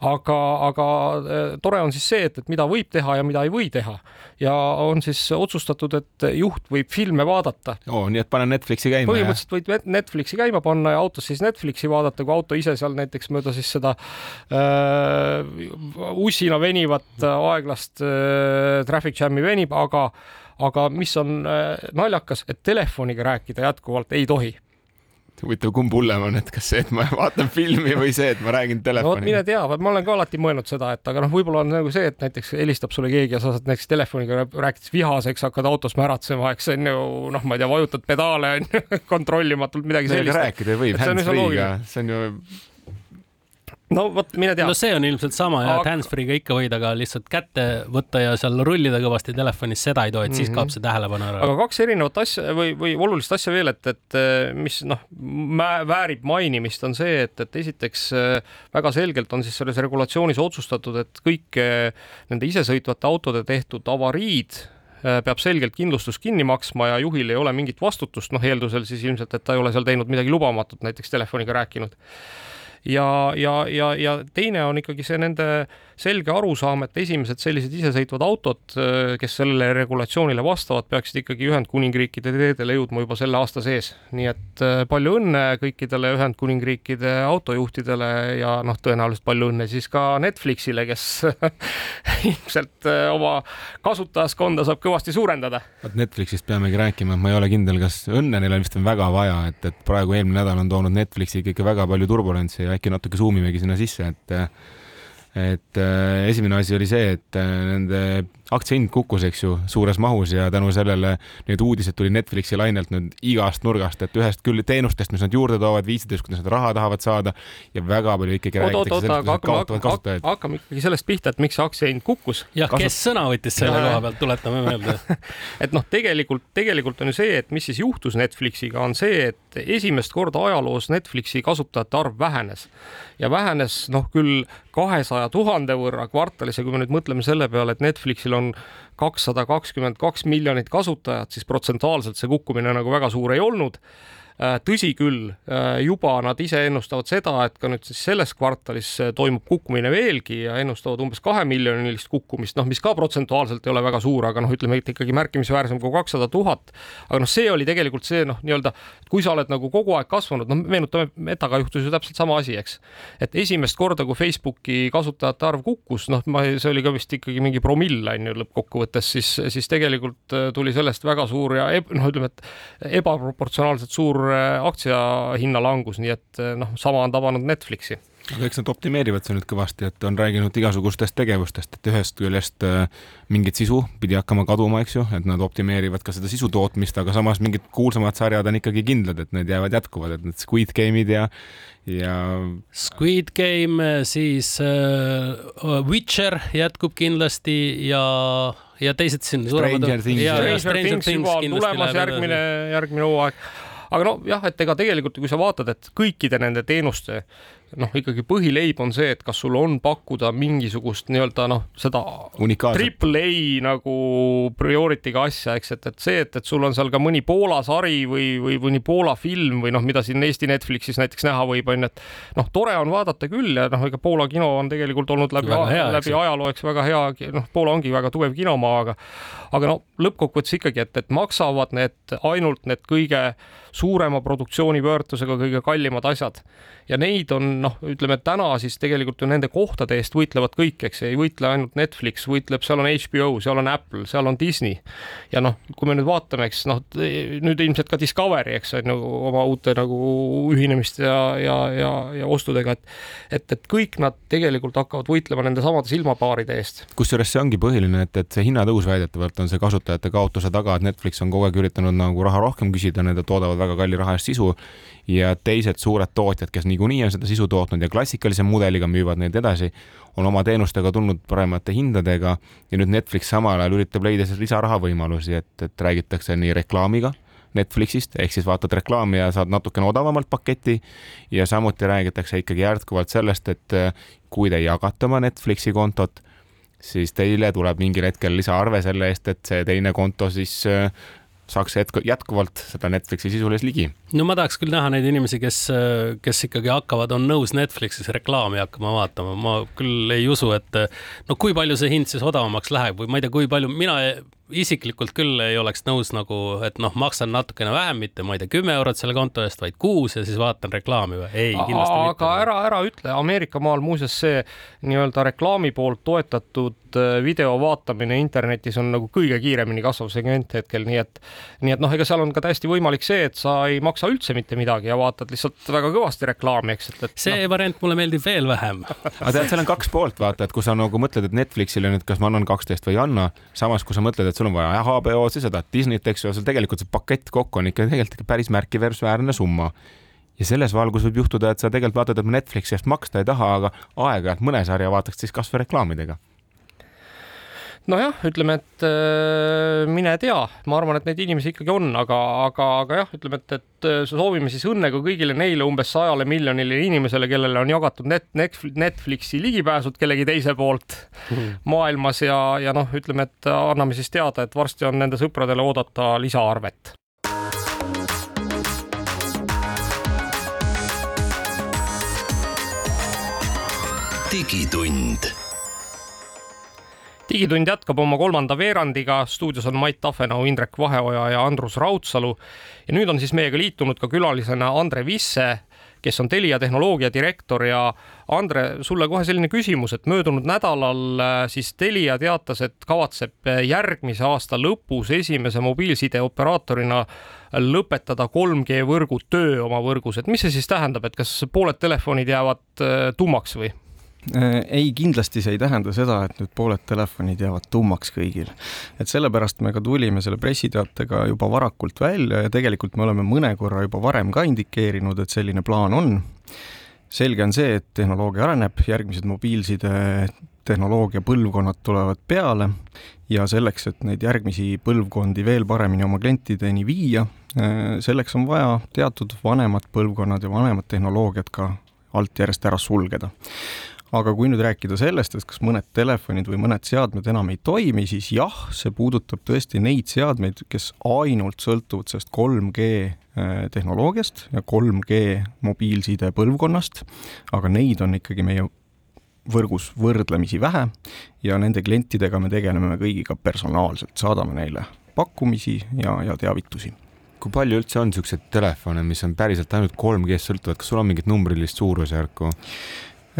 Aga, aga tore on siis see, et, et mida võib teha ja mida ei või teha ja on siis otsustatud, et juht võib filme vaadata. oo, nii et pane Netflixi käima. põhimõtteliselt võid Netflixi käima panna ja autos siis Netflixi vaadata, kui auto ise seal näiteks mööda siis seda äh, ussina venivat aeglast äh, traffic jam'i venib, aga, aga mis on naljakas, et telefoniga rääkida jätkuvalt ei tohi huvitav, kumb hullem on, et kas see, et ma vaatan filmi või see, et ma räägin telefoniga no,? mine tea, ma olen ka alati mõelnud seda, et aga noh, võib-olla on nagu see, et näiteks helistab sulle keegi ja sa saad näiteks telefoniga rääkides vihaseks, hakkad autos märatsema, eks on ju noh, ma ei tea, vajutad pedaale on ju kontrollimatult midagi sellist. rääkida võib hands-free'ga, see on ju no vot, mine tea. no see on ilmselt sama ja aga... hands-free'ga ikka võid, aga lihtsalt kätte võtta ja seal rullida kõvasti telefonis, seda ei too, et mm -hmm. siis mhm. kaob see tähelepanu ära. aga kaks erinevat asja või, või olulist asja veel, et, et mis noh, väärib mainimist, on see, et, et esiteks väga selgelt on siis selles regulatsioonis otsustatud, et kõik nende isesõitvate autode tehtud avariid peab selgelt kindlustus kinni maksma ja juhil ei ole mingit vastutust, noh eeldusel siis ilmselt, et ta ei ole seal teinud midagi lubamatut, näiteks telefoniga rääkinud ja, ja, ja, ja teine on ikkagi see nende selge arusaam, et esimesed sellised isesõitvad autod, kes sellele regulatsioonile vastavad, peaksid ikkagi Ühendkuningriikide teedele jõudma juba selle aasta sees. nii et äh, palju õnne kõikidele Ühendkuningriikide autojuhtidele ja noh, tõenäoliselt palju õnne siis ka Netflixile, kes ilmselt äh, oma kasutajaskonda saab kõvasti suurendada. vot Netflixist peamegi rääkima, et ma ei ole kindel, kas õnne neil on vist on väga vaja, et, et praegu eelmine nädal on toonud Netflixi ikka väga palju turbulentsi ja äkki natuke suumimegi sinna sisse, et et äh, esimene asi oli see, et äh, nende aktsia hind kukkus, eks ju, suures mahus ja tänu sellele need uudised tuli Netflixi lainelt nüüd igast nurgast, et ühest küll teenustest, mis nad juurde toovad, viisidest, kuidas nad raha tahavad saada ja väga palju ikkagi räägitakse sellest, kuidas nad kaotavad kasutajaid. hakkame ikkagi sellest pihta, et miks see aktsia hind kukkus. jah Kasut..., kes sõna võttis selle koha pealt, tuletame meelde et noh, tegelikult, tegelikult on ju see, et mis siis juhtus Netflixiga, on see, et esimest korda ajaloos Netflixi kasutajate arv vähenes ja vähenes noh, küll kahesaja tuhande võrra kvartalis ja kui me nüüd mõtleme selle peale, et Netflixil on kakssada kakskümmend kaks miljonit kasutajat, siis protsentuaalselt see kukkumine nagu väga suur ei olnud tõsi küll, äh, juba nad ise ennustavad seda, et ka nüüd siis selles kvartalis äh, toimub kukkumine veelgi ja ennustavad umbes kahemiljonilist kukkumist, noh, mis ka protsentuaalselt ei ole väga suur, aga noh, ütleme, et ikkagi märkimisväärsem kui kakssada tuhat. aga noh, see oli tegelikult see noh, nii-öelda, kui sa oled nagu kogu aeg kasvanud, noh, meenutame, Metaga juhtus ju täpselt sama asi, eks. et esimest korda, kui Facebooki kasutajate arv kukkus, noh, ma, see oli ka vist ikkagi mingi promill on ju lõppkokkuvõttes, siis, siis tegelikult tuli sellest väga suur ja noh, ütleme, et ebaproportsionaalselt suur aktsiahinna langus, nii et eh, noh, sama on tabanud Netflixi aga eks nad optimeerivad seda nüüd kõvasti, et on rääginud igasugustest tegevustest, et ühest küljest äh, mingit sisu pidi hakkama kaduma, eks ju, et nad optimeerivad ka seda sisu tootmist, aga samas mingid kuulsamad sarjad on ikkagi kindlad, et need jäävad jätkuvad, et need Squid Game'id ja, ja. Squid Game, siis äh, Witcher jätkub kindlasti ja ja teised siin. Stranger Things. Stranger Things juba on tulemas järgmine, järgmine hooaeg aga nojah, et ega tegelikult, kui sa vaatad, et kõikide nende teenuste noh, ikkagi põhileib on see, et kas sul on pakkuda mingisugust nii-öelda noh, seda triple A nagu priority'ga asja, eks, et, et see, et, et sul on seal ka mõni Poola sari või, või mõni Poola film või noh, mida siin Eesti Netflixis näiteks näha võib, on ju, et noh, tore on vaadata küll ja noh, ega Poola kino on tegelikult olnud läbi, läbi ajaloo, eks väga hea, noh, Poola ongi väga tugev kinomaa, aga aga no lõppkokkuvõttes ikkagi, et, et maksavad need ainult need kõige suurema produktsiooni väärtusega kõige kallimad asjad. Ja neid on noh, ütleme täna siis tegelikult ju nende kohtade eest võitlevad kõik, eks ei võitle ainult Netflix, võitleb, seal on HBO, seal on Apple, seal on Disney. ja noh, kui me nüüd vaatame, eks noh, nüüd ilmselt ka Discovery, eks on ju oma uute nagu ühinemiste ja, ja, ja, ja ostudega, et et, et kõik nad tegelikult hakkavad võitlema nende samade silmapaaride eest. kusjuures see ongi põhiline, et, et see hinnatõus väidetavalt on see kasutajate kaotuse taga, et Netflix on kogu aeg üritanud nagu raha rohkem küsida, need toodavad väga kalli raha eest sisu ja teised suured tootjad, kes niikuinii on seda sisu tootnud ja klassikalise mudeliga müüvad neid edasi, on oma teenustega tulnud paremate hindadega ja nüüd Netflix samal ajal üritab leida siis lisaraha võimalusi, et, et räägitakse nii reklaamiga Netflixist, ehk siis vaatad reklaami ja saad natukene odavamalt paketi ja samuti räägitakse ikkagi jätkuvalt sellest, et kui te jagate oma Netflixi kontot, siis teile tuleb mingil hetkel lisaarve selle eest, et see teine konto siis eh, saaks jätku, jätkuvalt seda Netflixi sisulis ligi. No ma tahaks küll näha neid inimesi, kes, kes ikkagi hakkavad, on nõus Netflixis reklaami hakkama vaatama, ma küll ei usu, et no kui palju see hind siis odavamaks läheb või ma ei tea, kui palju, mina isiklikult küll ei oleks nõus nagu, et noh, maksan natukene vähem, mitte ma ei tea, kümme eurot selle konto eest, vaid kuus ja siis vaatan reklaami või? ei, kindlasti aga mitte. aga ära, ära ütle, Ameerika maal muuseas see nii-öelda reklaami poolt toetatud äh, video vaatamine internetis on nagu kõige kiiremini kasvav segment hetkel, nii et nii et noh, ega seal on ka täiesti võimalik see, et sa ei maksa üldse mitte midagi ja vaatad lihtsalt väga kõvasti reklaami, eks, et, et see no. variant mulle meeldib veel vähem. Aga tead, seal on kaks poolt, vaata, et kui sa nagu mõtled, et Netflixile nüüd, kas ma annan kaksteist või ei anna, samas kui sa mõtled, et sul on vaja HBO-d, sa tahad Disneyt, eks ju, sul tegelikult see pakett kokku on ikka tegelikult päris märkimisväärne summa. Ja selles valgus võib juhtuda, et sa tegelikult vaatad, et ma Netflixi eest maksta ei taha, aga aeg-ajalt mõne sarja vaataks siis kasvõi reklaamidega nojah, ütleme, et äh, mine tea, ma arvan, et neid inimesi ikkagi on, aga, aga, aga jah, ütleme, et, et äh, soovime siis õnne ka kõigile neile umbes sajale miljonile inimesele, kellele on jagatud net, net, Netflixi ligipääsud kellegi teise poolt mm. maailmas ja, ja noh, ütleme, et anname siis teada, et varsti on nende sõpradele oodata lisaarvet. digitund digitund jätkab oma kolmanda veerandiga, stuudios on Mait Tafenau, Indrek Vaheoja ja Andrus Raudsalu. ja nüüd on siis meiega liitunud ka külalisena Andre Visse, kes on Telia tehnoloogia direktor ja Andre, sulle kohe selline küsimus, et möödunud nädalal äh, siis Telia teatas, et kavatseb järgmise aasta lõpus esimese mobiilsideoperaatorina lõpetada 3G võrgu töö oma võrgus, et mis see siis tähendab, et kas pooled telefonid jäävad äh, tummaks või? Äh, ei, kindlasti see ei tähenda seda, et nüüd pooled telefonid jäävad tummaks kõigil. et sellepärast me ka tulime selle pressiteatega juba varakult välja ja tegelikult me oleme mõne korra juba varem ka indikeerinud, et selline plaan on. selge on see, et tehnoloogia areneb, järgmised mobiilside tehnoloogia põlvkonnad tulevad peale ja selleks, et neid järgmisi põlvkondi veel paremini oma klientideni viia, äh, selleks on vaja teatud vanemad põlvkonnad ja vanemad tehnoloogiad ka alt järjest ära sulgeda aga kui nüüd rääkida sellest, et kas mõned telefonid või mõned seadmed enam ei toimi, siis jah, see puudutab tõesti neid seadmeid, kes ainult sõltuvad sellest 3G äh, tehnoloogiast ja 3G mobiilside põlvkonnast, aga neid on ikkagi meie võrgus võrdlemisi vähe ja nende klientidega me tegeleme kõigiga personaalselt, saadame neile pakkumisi ja, ja teavitusi. Kui palju üldse on niisuguseid telefone, mis on päriselt ainult 3G-st sõltuvad, kas sul on mingit numbrilist suurusjärku?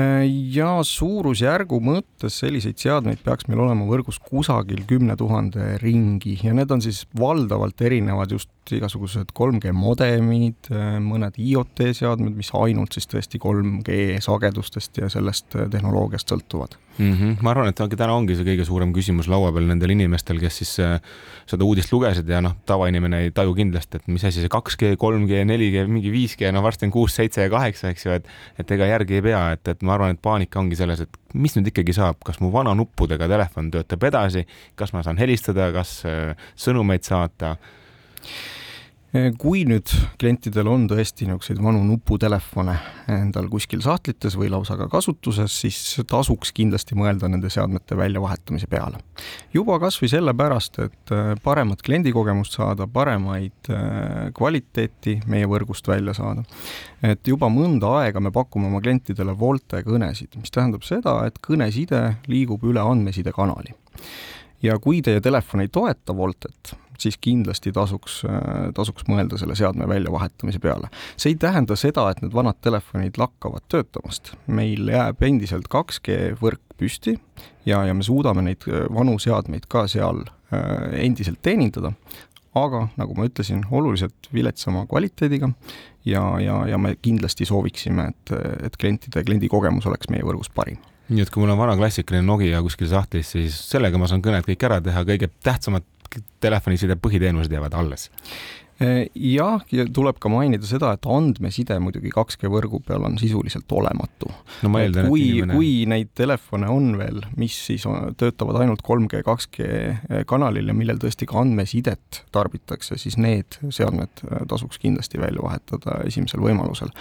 Äh, ja suurusjärgu mõttes selliseid seadmeid peaks meil olema võrgus kusagil kümne tuhande ringi ja need on siis valdavalt erinevad just igasugused 3G modemid, äh, mõned IoT seadmed, mis ainult siis tõesti 3G sagedustest ja sellest äh, tehnoloogiast sõltuvad mm. -hmm. ma arvan, et täna ongi see kõige suurem küsimus laua peal nendel inimestel, kes siis seda uudist lugesid ja noh, tavainimene ei taju kindlasti, et mis asi see 2G, 3G, 4G, mingi 5G, no varsti on kuus, seitse ja kaheksa, eks ju, et et ega järgi ei pea, et, et ma arvan, et paanika ongi selles, et mis nüüd ikkagi saab, kas mu vana nuppudega telefon töötab edasi, kas ma saan helistada, kas sõnumeid saata kui nüüd klientidel on tõesti niisuguseid vanu nuputelefone endal kuskil sahtlites või lausa ka kasutuses, siis tasuks kindlasti mõelda nende seadmete väljavahetamise peale. juba kas või sellepärast, et eh, paremat kliendikogemust saada, paremaid eh, kvaliteeti meie võrgust välja saada. et juba mõnda aega me pakume oma klientidele Volte kõnesid, mis tähendab seda, et kõneside liigub üle andmesidekanali ja kui teie telefon ei toeta Voltet, siis kindlasti tasuks, tasuks mõelda selle seadme väljavahetamise peale. see ei tähenda seda, et need vanad telefonid lakkavad töötamast. meil jääb endiselt 2G võrk püsti ja, ja me suudame neid vanu seadmeid ka seal äh, endiselt teenindada, aga nagu ma ütlesin, oluliselt viletsama kvaliteediga ja, ja, ja me kindlasti sooviksime, et, et klientide, kliendi kogemus oleks meie võrgus parim nii et kui mul on vana klassikaline Nokia kuskil sahtlis, siis sellega ma saan kõned kõik ära teha, kõige tähtsamad telefoniside põhiteenused jäävad alles jah, ja tuleb ka mainida seda, et andmeside muidugi 2G võrgu peal on sisuliselt olematu. no kui, inimene... kui neid telefone on veel, mis siis on, töötavad ainult 3G, 2G kanalil ja millel tõesti ka andmesidet tarbitakse, siis need seadmed tasuks kindlasti välja vahetada esimesel võimalusel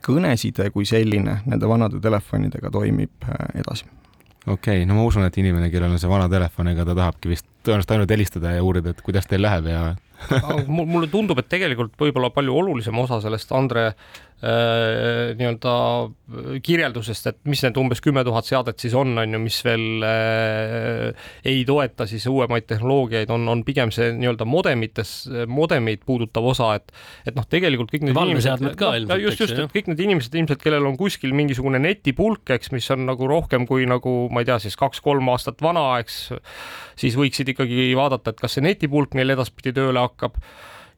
kõneside kui selline nende vanade telefonidega toimib edasi. Okei okay,, no ma usun, et inimene, kellel on see vana telefon, ega ta tahabki vist tõenäoliselt ainult helistada ja uurida, et kuidas teil läheb ja mulle tundub, et tegelikult võib-olla palju olulisem osa sellest Andre nii-öelda kirjeldusest, et mis need umbes kümme tuhat seadet siis on, on ju, mis veel äh, ei toeta siis uuemaid tehnoloogiaid, on, on pigem see nii-öelda modemites, modemeid puudutav osa, et et noh, tegelikult kõik need valveseadmed ka no, ilmselt, just, just, et kõik need inimesed ilmselt, kellel on kuskil mingisugune netipulk, eks, mis on nagu rohkem kui nagu ma ei tea, siis kaks-kolm aastat vana, eks, siis võiksid ikkagi vaadata, et kas see netipulk neil edaspidi tööle hakkab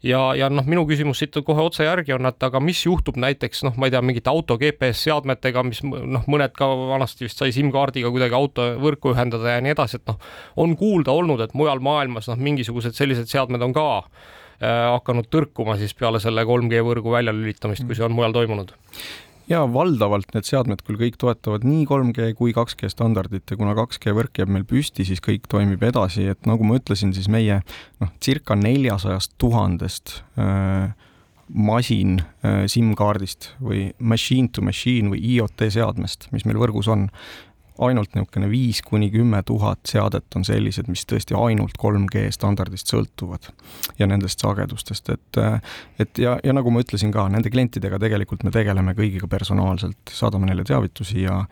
ja, ja noh, minu küsimus siit kohe otse järgi on, et aga mis juhtub näiteks noh, ma ei tea, mingite auto GPS seadmetega, mis noh, mõned ka vanasti vist sai SIM-kaardiga kuidagi auto võrku ühendada ja nii edasi, et noh, on kuulda olnud, et mujal maailmas noh, mingisugused sellised seadmed on ka äh, hakanud tõrkuma siis peale selle 3G võrgu väljalülitamist, kui see on mujal toimunud ja valdavalt need seadmed küll kõik toetavad nii 3G kui 2G standardit ja kuna 2G võrk jääb meil püsti, siis kõik toimib edasi, et nagu ma ütlesin, siis meie noh, circa neljasajast tuhandest äh, masin äh, SIM-kaardist või machine to machine või IoT seadmest, mis meil võrgus on, ainult niisugune viis kuni kümme tuhat seadet on sellised, mis tõesti ainult 3G standardist sõltuvad ja nendest sagedustest, et et ja, ja nagu ma ütlesin ka, nende klientidega tegelikult me tegeleme kõigiga personaalselt, saadame neile teavitusi ja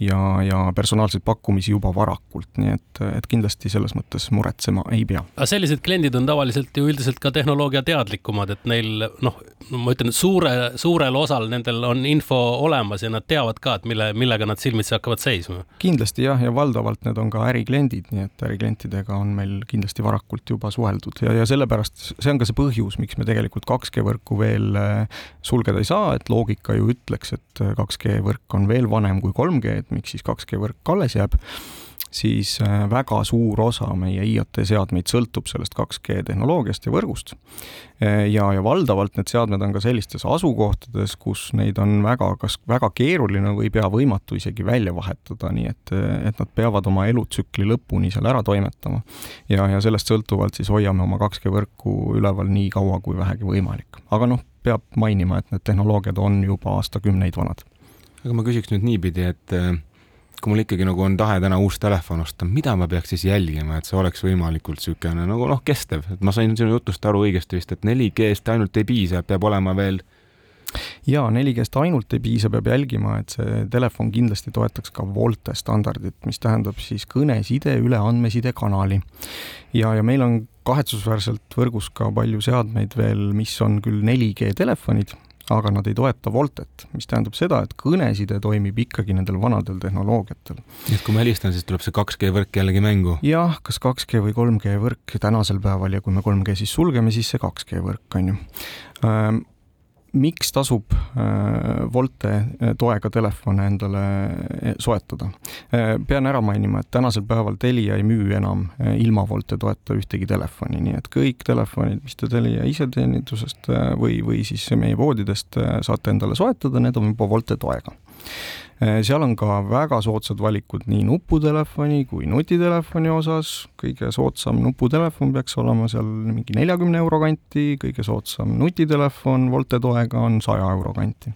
ja, ja personaalseid pakkumisi juba varakult, nii et, et kindlasti selles mõttes muretsema ei pea. aga sellised kliendid on tavaliselt ju üldiselt ka tehnoloogia teadlikumad, et neil noh, ma ütlen, suure, suurel osal nendel on info olemas ja nad teavad ka, et mille, millega nad silmitsi hakkavad seisma. kindlasti jah, ja valdavalt need on ka ärikliendid, nii et äriklientidega on meil kindlasti varakult juba suheldud ja, ja sellepärast see on ka see põhjus, miks me tegelikult 2G võrku veel äh, sulgeda ei saa, et loogika ju ütleks, et 2G võrk on veel vanem kui 3G, et miks siis 2G võrk alles jääb, siis äh, väga suur osa meie IoT seadmeid sõltub sellest 2G tehnoloogiast ja võrgust. Äh, ja, ja valdavalt need seadmed on ka sellistes asukohtades, kus neid on väga, kas väga keeruline või pea võimatu isegi välja vahetada, nii et, et nad peavad oma elutsükli lõpuni seal ära toimetama. ja, ja sellest sõltuvalt siis hoiame oma 2G võrku üleval nii kaua kui vähegi võimalik. aga noh, peab mainima, et need tehnoloogiad on juba aastakümneid vanad. Aga ma küsiks nüüd niipidi, et äh, kui mul ikkagi nagu on tahe täna uus telefon osta, mida ma peaks siis jälgima, et see oleks võimalikult niisugune nagu noh, kestev, et ma sain sinu jutust aru õigesti vist, et 4G-st ainult ei piisa, peab olema veel ja 4G-st ainult ei piisa, peab jälgima, et see telefon kindlasti toetaks ka Volte standardit, mis tähendab siis kõneside üle andmesidekanali. ja, ja meil on kahetsusväärselt võrgus ka palju seadmeid veel, mis on küll 4G telefonid aga nad ei toeta Voltet, mis tähendab seda, et kõneside toimib ikkagi nendel vanadel tehnoloogiatel. nii et kui ma helistan, siis tuleb see 2G võrk jällegi mängu? jah, kas 2G või 3G võrk tänasel päeval ja kui me 3G siis sulgeme, siis see 2G võrk on ju ähm, miks tasub äh, Volte äh, toega telefone endale äh, soetada? pean ära mainima, et tänasel päeval Telia ei müü enam ilma Volte toeta ühtegi telefoni, nii et kõik telefonid, mis te Telia iseteenindusest või, või siis meie poodidest saate endale soetada, need on juba Volte toega seal on ka väga soodsad valikud nii nuputelefoni kui nutitelefoni osas, kõige soodsam nuputelefon peaks olema seal mingi neljakümne euro kanti, kõige soodsam nutitelefon Volte toega on saja euro kanti.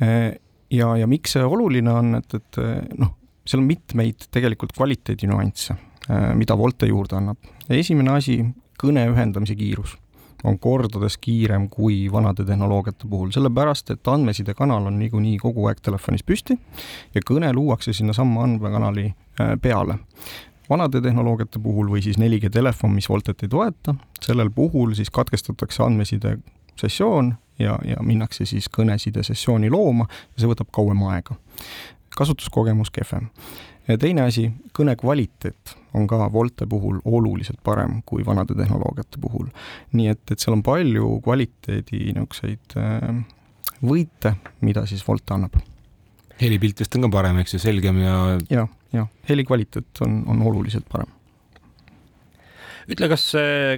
Eh, ja, ja miks see oluline on, et, et noh, seal on mitmeid tegelikult kvaliteedinüansse, eh, mida Volte juurde annab. esimene asi, kõne ühendamise kiirus on kordades kiirem kui vanade tehnoloogiate puhul, sellepärast et andmesidekanal on niikuinii kogu aeg telefonis püsti ja kõne luuakse sinnasamma andmekanali äh, peale vanade tehnoloogiate puhul või siis 4G telefon, mis Voltet ei toeta, sellel puhul siis katkestatakse andmeside sessioon ja, ja minnakse siis kõneside sessiooni looma ja see võtab kauem aega. kasutuskogemus kehvem ja teine asi, kõne kvaliteet on ka Volte puhul oluliselt parem kui vanade tehnoloogiate puhul. nii et, et seal on palju kvaliteedi niisuguseid äh, võite, mida siis Volte annab. helipilt vist on ka parem, eks ju, selgem ja ja, ja heli kvaliteet on, on oluliselt parem ütle, kas,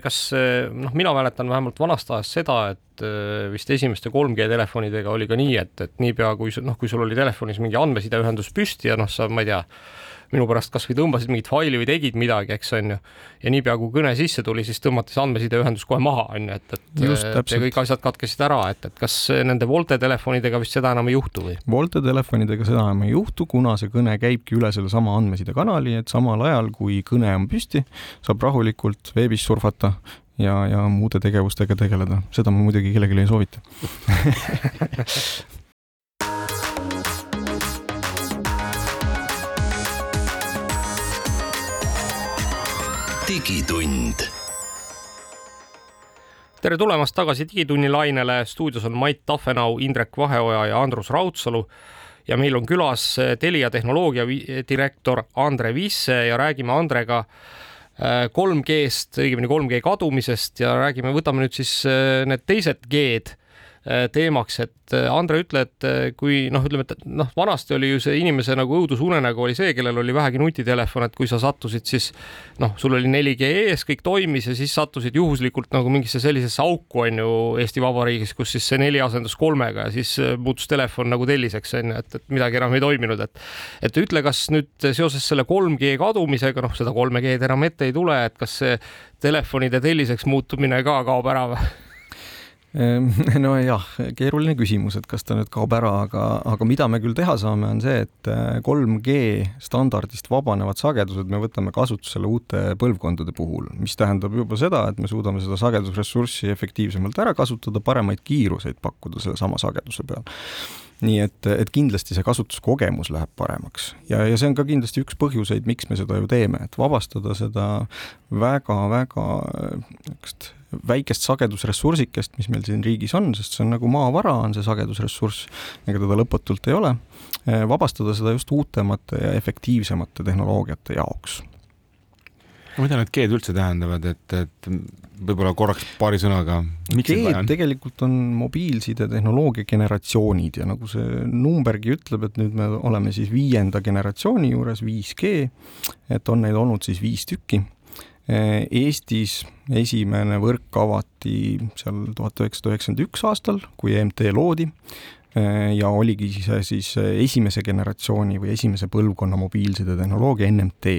kas noh, mina mäletan vähemalt vanast ajast seda, et äh, vist esimeste 3G telefonidega oli ka nii, et, et niipea kui noh, kui sul oli telefonis mingi andmesideühendus püsti ja noh, sa, ma ei tea, minu pärast kasvõi tõmbasid mingit faili või tegid midagi, eks on ju. ja niipea kui kõne sisse tuli, siis tõmmati see andmesideühendus kohe maha, on ju, et, et Just, ja kõik asjad katkesid ära, et, et kas nende Volte telefonidega vist seda enam ei juhtu või? Volte telefonidega seda enam ei juhtu, kuna see kõne käibki üle sellesama andmesidekanali, et samal ajal, kui kõne on püsti, saab rahulikult veebis surfata ja, ja muude tegevustega tegeleda, seda ma muidugi kellelegi ei soovita digitund. Tere tulemast tagasi Digitunni lainele, stuudios on Mait Tafenau, Indrek Vaheoja ja Andrus Raudsalu. Ja meil on külas Telia tehnoloogia direktor Andre Visse ja räägime Andrega 3G-st, äh, õigemini 3G kadumisest. Ja räägime, võtame nüüd siis need teised G-d teemaks, et äh, Andre, ütle, et äh, kui noh, ütleme, et noh, vanasti oli ju see inimese nagu õudusunenägu oli see, kellel oli vähegi nutitelefon, et kui sa sattusid, siis noh, sul oli 4G ees, kõik toimis ja siis sattusid juhuslikult nagu mingisse sellisesse auku on ju Eesti Vabariigis, kus siis see neli asendus kolmega ja siis muutus telefon nagu telliseks on ju, et, et midagi enam ei toiminud, et et ütle, kas nüüd seoses selle 3G kadumisega, noh, seda 3G-d enam ette ei tule, et kas see telefonide telliseks muutumine ka kaob ära või? Ehm, nojah, keeruline küsimus, et kas ta nüüd kaob ära, aga, aga mida me küll teha saame, on see, et 3G äh, standardist vabanevad sagedused me võtame kasutusele uute põlvkondade puhul, mis tähendab juba seda, et me suudame seda sagedusressurssi efektiivsemalt ära kasutada, paremaid kiiruseid pakkuda sellesama sageduse peal nii et, et kindlasti see kasutuskogemus läheb paremaks. Ja, ja see on ka kindlasti üks põhjuseid, miks me seda ju teeme, et vabastada seda väga-väga niisugust väikest sagedusressursikest, mis meil siin riigis on, sest see on nagu maavara, on see sagedusressurss, ega teda lõputult ei ole, vabastada seda just uutemate ja efektiivsemate tehnoloogiate jaoks mida need G-d üldse tähendavad, et, et võib-olla korraks paari sõnaga. G-d tegelikult on mobiilside tehnoloogia generatsioonid ja nagu see numbergi ütleb, et nüüd me oleme siis viienda generatsiooni juures, 5G, et on neid olnud siis viis tükki Eestis esimene võrk avati seal tuhat üheksasada üheksakümmend üks aastal, kui EMT loodi ja oligi see siis esimese generatsiooni või esimese põlvkonna mobiilside tehnoloogia NMT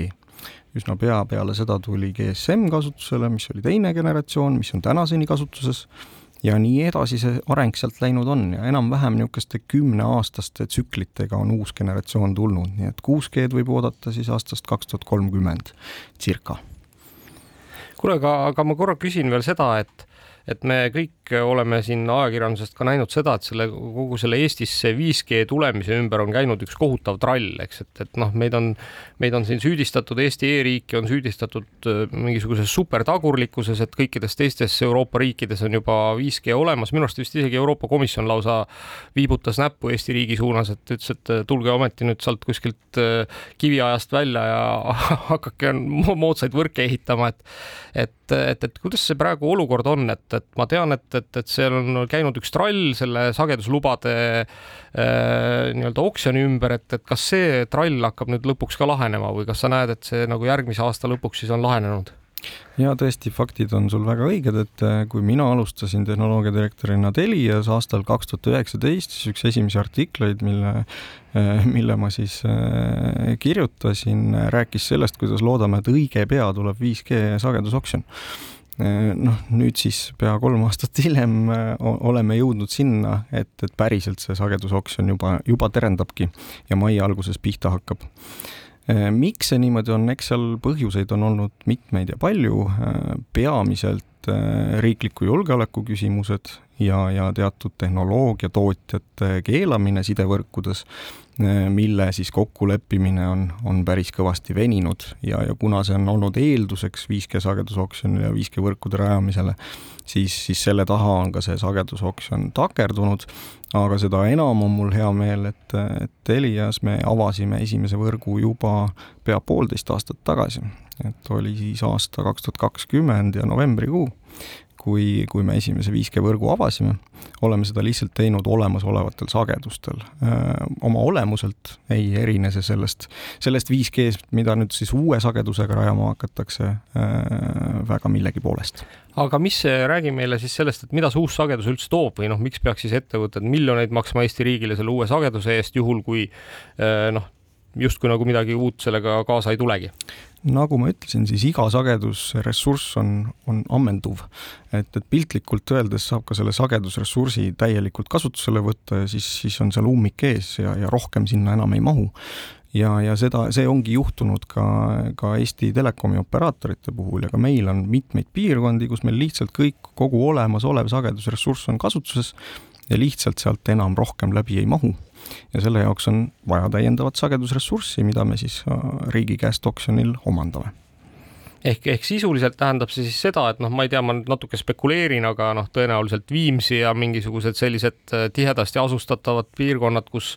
üsna pea peale seda tuli GSM kasutusele, mis oli teine generatsioon, mis on tänaseni kasutuses, ja nii edasi see areng sealt läinud on ja enam-vähem niisuguste kümneaastaste tsüklitega on uus generatsioon tulnud, nii et 6G-d võib oodata siis aastast kaks tuhat kolmkümmend circa. kuule, aga, aga ma korra küsin veel seda, et et me kõik oleme siin ajakirjandusest ka näinud seda, et selle kogu selle Eestisse 5G tulemise ümber on käinud üks kohutav trall, eks, et, et noh, meid on, meid on siin süüdistatud, Eesti e-riiki on süüdistatud äh, mingisuguses supertagurlikkuses, et kõikides teistes Euroopa riikides on juba 5G olemas, minu arust vist isegi Euroopa Komisjon lausa viibutas näppu Eesti riigi suunas, et ütles, et tulge ometi nüüd sealt kuskilt äh, kiviajast välja ja hakake moodsaid võrke ehitama, et et, et, et kuidas see praegu olukord on, et, et ma tean, et, et, et seal on käinud üks trall selle sageduslubade äh, nii-öelda oksjoni ümber, et, et kas see trall hakkab nüüd lõpuks ka lahenema või kas sa näed, et see nagu järgmise aasta lõpuks siis on lahenenud? Ja tõesti, faktid on sul väga õiged, et äh, kui mina alustasin tehnoloogiadirektorina Telias aastal kaks tuhat üheksateist, siis üks esimesi artikleid, mille, äh, mille ma siis äh, kirjutasin, rääkis sellest, kuidas loodame, et õige pea tuleb 5G sagedusoksjon. Noh, nüüd siis pea kolm aastat hiljem oleme jõudnud sinna, et, et päriselt see sagedusoksjon juba, juba terendabki ja mai alguses pihta hakkab miks see niimoodi on, eks seal põhjuseid on olnud mitmeid ja palju, äh, peamiselt äh, riikliku julgeoleku küsimused ja, ja teatud tehnoloogiatootjate keelamine sidevõrkudes, mille siis kokkuleppimine on, on päris kõvasti veninud ja, ja kuna see on olnud eelduseks 5G sagedusoksjonile ja 5G võrkude rajamisele, siis, siis selle taha on ka see sagedusoksjon takerdunud aga seda enam on mul hea meel, et, et Telias me avasime esimese võrgu juba pea poolteist aastat tagasi. et oli siis aasta kaks tuhat kakskümmend ja novembrikuu, kui, kui me esimese 5G võrgu avasime, oleme seda lihtsalt teinud olemasolevatel sagedustel. oma olemuselt ei erine see sellest, sellest 5G-st, mida nüüd siis uue sagedusega rajama hakatakse, väga millegi poolest aga mis, räägi meile siis sellest, et mida see uus sagedus üldse toob või noh, miks peaks siis ettevõtted miljoneid maksma Eesti riigile selle uue sageduse eest, juhul kui noh, justkui nagu midagi uut sellega kaasa ei tulegi? nagu ma ütlesin, siis iga sagedusressurss on, on ammenduv. et, et piltlikult öeldes saab ka selle sagedusressursi täielikult kasutusele võtta ja siis, siis on seal ummik ees ja, ja rohkem sinna enam ei mahu ja, ja seda, see ongi juhtunud ka, ka Eesti Telekomi operaatorite puhul ja ka meil on mitmeid piirkondi, kus meil lihtsalt kõik, kogu olemasolev sagedusressurss on kasutuses ja lihtsalt sealt enam rohkem läbi ei mahu. Ja selle jaoks on vaja täiendavat sagedusressurssi, mida me siis äh, riigi käest oksjonil omandame ehk, ehk sisuliselt tähendab see siis seda, et noh, ma ei tea, ma nüüd natuke spekuleerin, aga noh, tõenäoliselt Viimsi ja mingisugused sellised äh, tihedasti asustatavad piirkonnad, kus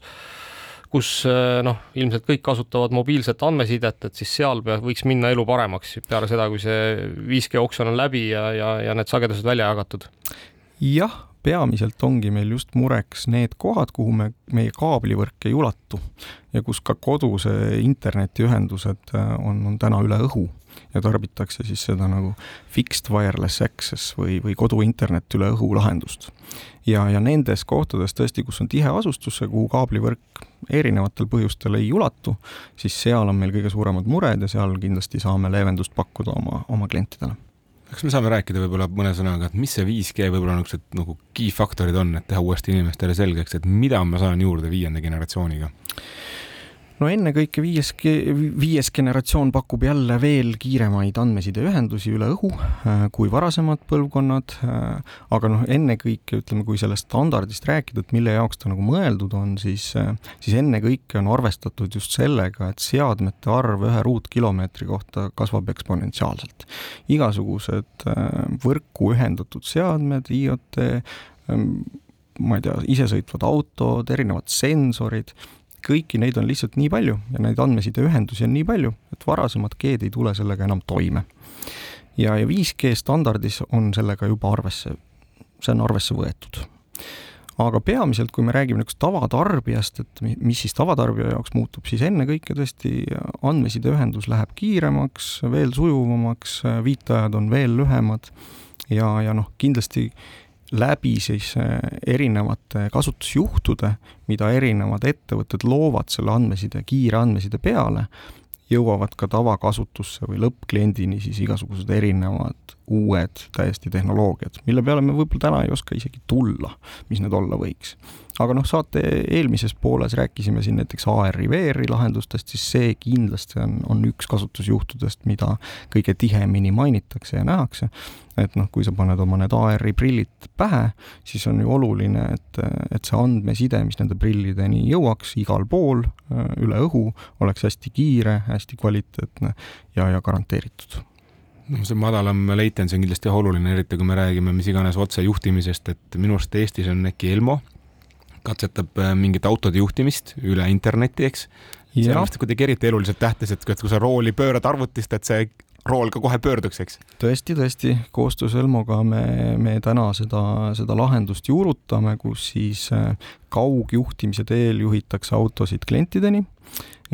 kus äh, noh, ilmselt kõik kasutavad mobiilset andmesidet, et siis seal võiks minna elu paremaks peale seda, kui see 5G oksjon on läbi ja, ja, ja need sagedused välja jagatud. jah, peamiselt ongi meil just mureks need kohad, kuhu me, meie kaablivõrk ei ulatu ja kus ka koduse internetiühendused äh, on, on täna üle õhu ja tarbitakse siis seda nagu fixed wireless access või, või koduinternet üle õhu lahendust. ja, ja nendes kohtades tõesti, kus on tihe asustus ja kuhu kaablivõrk erinevatel põhjustel ei ulatu, siis seal on meil kõige suuremad mured ja seal kindlasti saame leevendust pakkuda oma, oma klientidele kas me saame rääkida võib-olla mõne sõnaga, et mis see 5G võib-olla niisugused nagu key faktorid on, et teha uuesti inimestele selgeks, et mida ma saan juurde viienda generatsiooniga? No ennekõike viies, viies generatsioon pakub jälle veel kiiremaid andmesideühendusi üle õhu äh, kui varasemad põlvkonnad. Äh, aga noh, ennekõike ütleme, kui sellest standardist rääkida, et mille jaoks ta nagu mõeldud on, siis, äh, siis ennekõike on arvestatud just sellega, et seadmete arv ühe ruutkilomeetri kohta kasvab eksponentsiaalselt. igasugused võrku ühendatud seadmed, IoT, ähm, ma ei tea, isesõitvad autod, erinevad sensorid kõiki neid on lihtsalt nii palju ja neid andmesideühendusi on nii palju, et varasemad G-d ei tule sellega enam toime. ja, ja 5G standardis on sellega juba arvesse, see on arvesse võetud. aga peamiselt, kui me räägime niisugust tavatarbijast, et mis siis tavatarbija jaoks muutub, siis ennekõike tõesti andmesideühendus läheb kiiremaks, veel sujuvamaks, viiteajad on veel lühemad ja, ja noh, kindlasti läbi siis äh, erinevate kasutusjuhtude, mida erinevad ettevõtted loovad selle andmeside, kiire andmeside peale, jõuavad ka tavakasutusse või lõppkliendini siis igasugused erinevad uued täiesti tehnoloogiad, mille peale me võib-olla täna ei oska isegi tulla, mis need olla võiks aga noh, saate eelmises pooles rääkisime siin näiteks AR-i, VR-i lahendustest, siis see kindlasti on, on üks kasutusjuhtudest, mida kõige tihemini mainitakse ja nähakse. et noh, kui sa paned oma need AR-i prillid pähe, siis on ju oluline, et, et see andmeside, mis nende prillideni jõuaks igal pool üle õhu, oleks hästi kiire, hästi kvaliteetne ja, ja garanteeritud noh, see madalam latency on kindlasti oluline, eriti kui me räägime mis iganes otsejuhtimisest, et minu arust Eestis on äkki Elmo katsetab äh, mingit autode juhtimist üle interneti, eks. see on vist kuidagi eriti eluliselt tähtis, et kui sa rooli pöörad arvutist, et see rool ka kohe pöörduks, eks? tõesti, tõesti, koostöös Elmoga me, me täna seda, seda lahendust juurutame, kus siis äh, kaugjuhtimise teel juhitakse autosid klientideni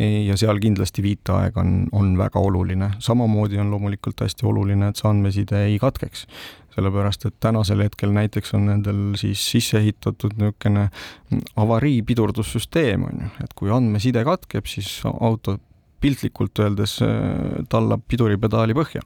ja seal kindlasti viiteaeg on, on väga oluline. samamoodi on loomulikult hästi oluline, et see andmeside ei katkeks sellepärast et tänasel hetkel näiteks on nendel siis sisse ehitatud niisugune avarii pidurdussüsteem, on ju, et kui andmeside katkeb, siis auto piltlikult öeldes äh, tallab piduripedaali põhja.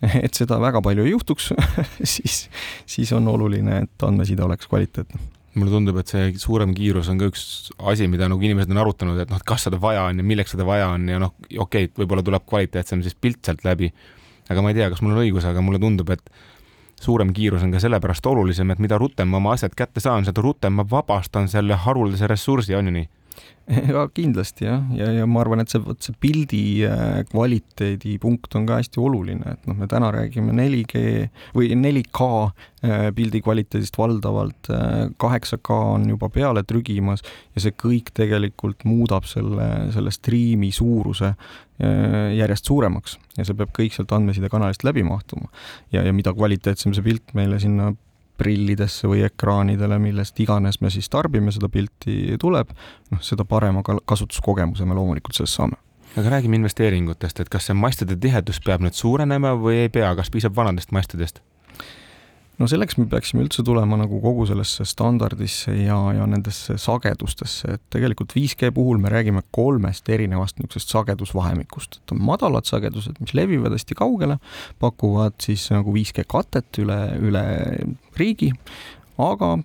et seda väga palju ei juhtuks siis, siis on oluline, et andmeside oleks kvaliteetne mulle tundub, et see suurem kiirus on ka üks asi, mida nagu inimesed on arutanud, et noh, et kas seda vaja on ja milleks seda vaja on ja noh, okei okay,, võib-olla tuleb kvaliteetsem siis pilt sealt läbi. aga ma ei tea, kas mul on õigus, aga mulle tundub, et suurem kiirus on ka sellepärast olulisem, et mida rutem ma oma asjad kätte saan, seda rutem ma vabastan selle haruldase ressursi, on ju nii? ja kindlasti jah, ja, ja ma arvan, et see, vot see pildi äh, kvaliteedi punkt on ka hästi oluline, et noh, me täna räägime 4G või 4K äh, pildi kvaliteedist valdavalt, äh, kaheksa K on juba peale trügimas ja see kõik tegelikult muudab selle, selle striimi suuruse järjest suuremaks ja see peab kõik sealt andmesidekanalist läbi mahtuma. ja, ja mida kvaliteetsem see pilt meile sinna prillidesse või ekraanidele, millest iganes me siis tarbime seda pilti tuleb, noh, seda parema kasutuskogemuse me loomulikult sellest saame aga räägime investeeringutest, et kas see mastide tihedus peab nüüd suurenema või ei pea, kas piisab vanadest mastidest? No selleks me peaksime üldse tulema nagu kogu sellesse standardisse ja, ja nendesse sagedustesse, et tegelikult 5G puhul me räägime kolmest erinevast niisugusest sagedusvahemikust, et on madalad sagedused, mis levivad hästi kaugele, pakuvad siis nagu 5G katet üle, üle riigi, aga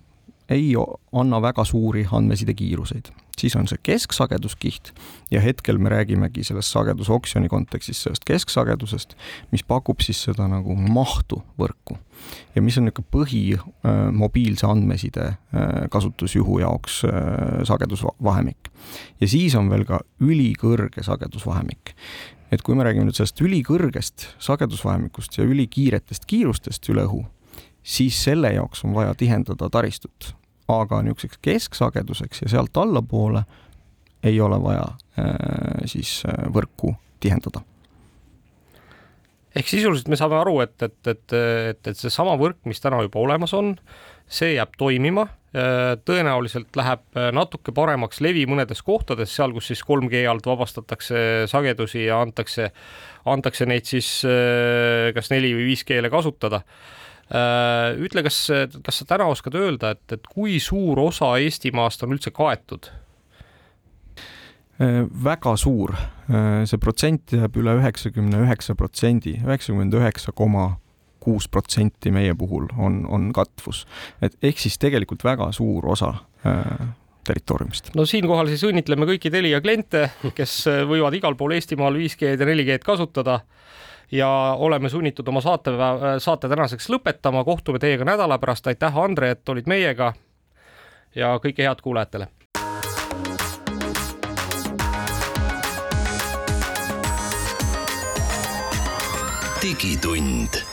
ei anna väga suuri andmesidekiiruseid. siis on see kesksagedus-kiht ja hetkel me räägimegi selles sagedusoksjoni kontekstis sellest kesksagedusest, mis pakub siis seda nagu mahtu võrku ja mis on niisugune põhi äh, mobiilse andmeside äh, kasutusjuhu jaoks äh, sagedusvahemik. ja siis on veel ka ülikõrge sagedusvahemik. et kui me räägime nüüd sellest ülikõrgest sagedusvahemikust ja ülikiiretest kiirustest üle õhu, siis selle jaoks on vaja tihendada taristut aga niisuguseks kesksageduseks ja sealt allapoole ei ole vaja siis võrku tihendada ehk sisuliselt me saame aru, et, et, et, et, et seesama võrk, mis täna juba olemas on, see jääb toimima, äh, tõenäoliselt läheb natuke paremaks levi mõnedes kohtades, seal, kus siis 3G alt vabastatakse sagedusi ja antakse, antakse neid siis kas 4 või 5G-le kasutada. Äh, ütle, kas, kas sa täna oskad öelda, et, et kui suur osa Eestimaast on üldse kaetud? Äh, väga suur, äh, see protsent jääb üle üheksakümne üheksa protsendi, üheksakümmend üheksa koma kuus protsenti meie puhul on, on katvus. et ehk siis tegelikult väga suur osa territooriumist. no siinkohal siis õnnitleme kõiki Telia kliente, kes võivad igal pool Eestimaal 5G-d ja 4G-d kasutada ja oleme sunnitud oma saate, saate tänaseks lõpetama, kohtume teiega nädala pärast, aitäh, Andre, et olid meiega ja kõike head kuulajatele. Digitund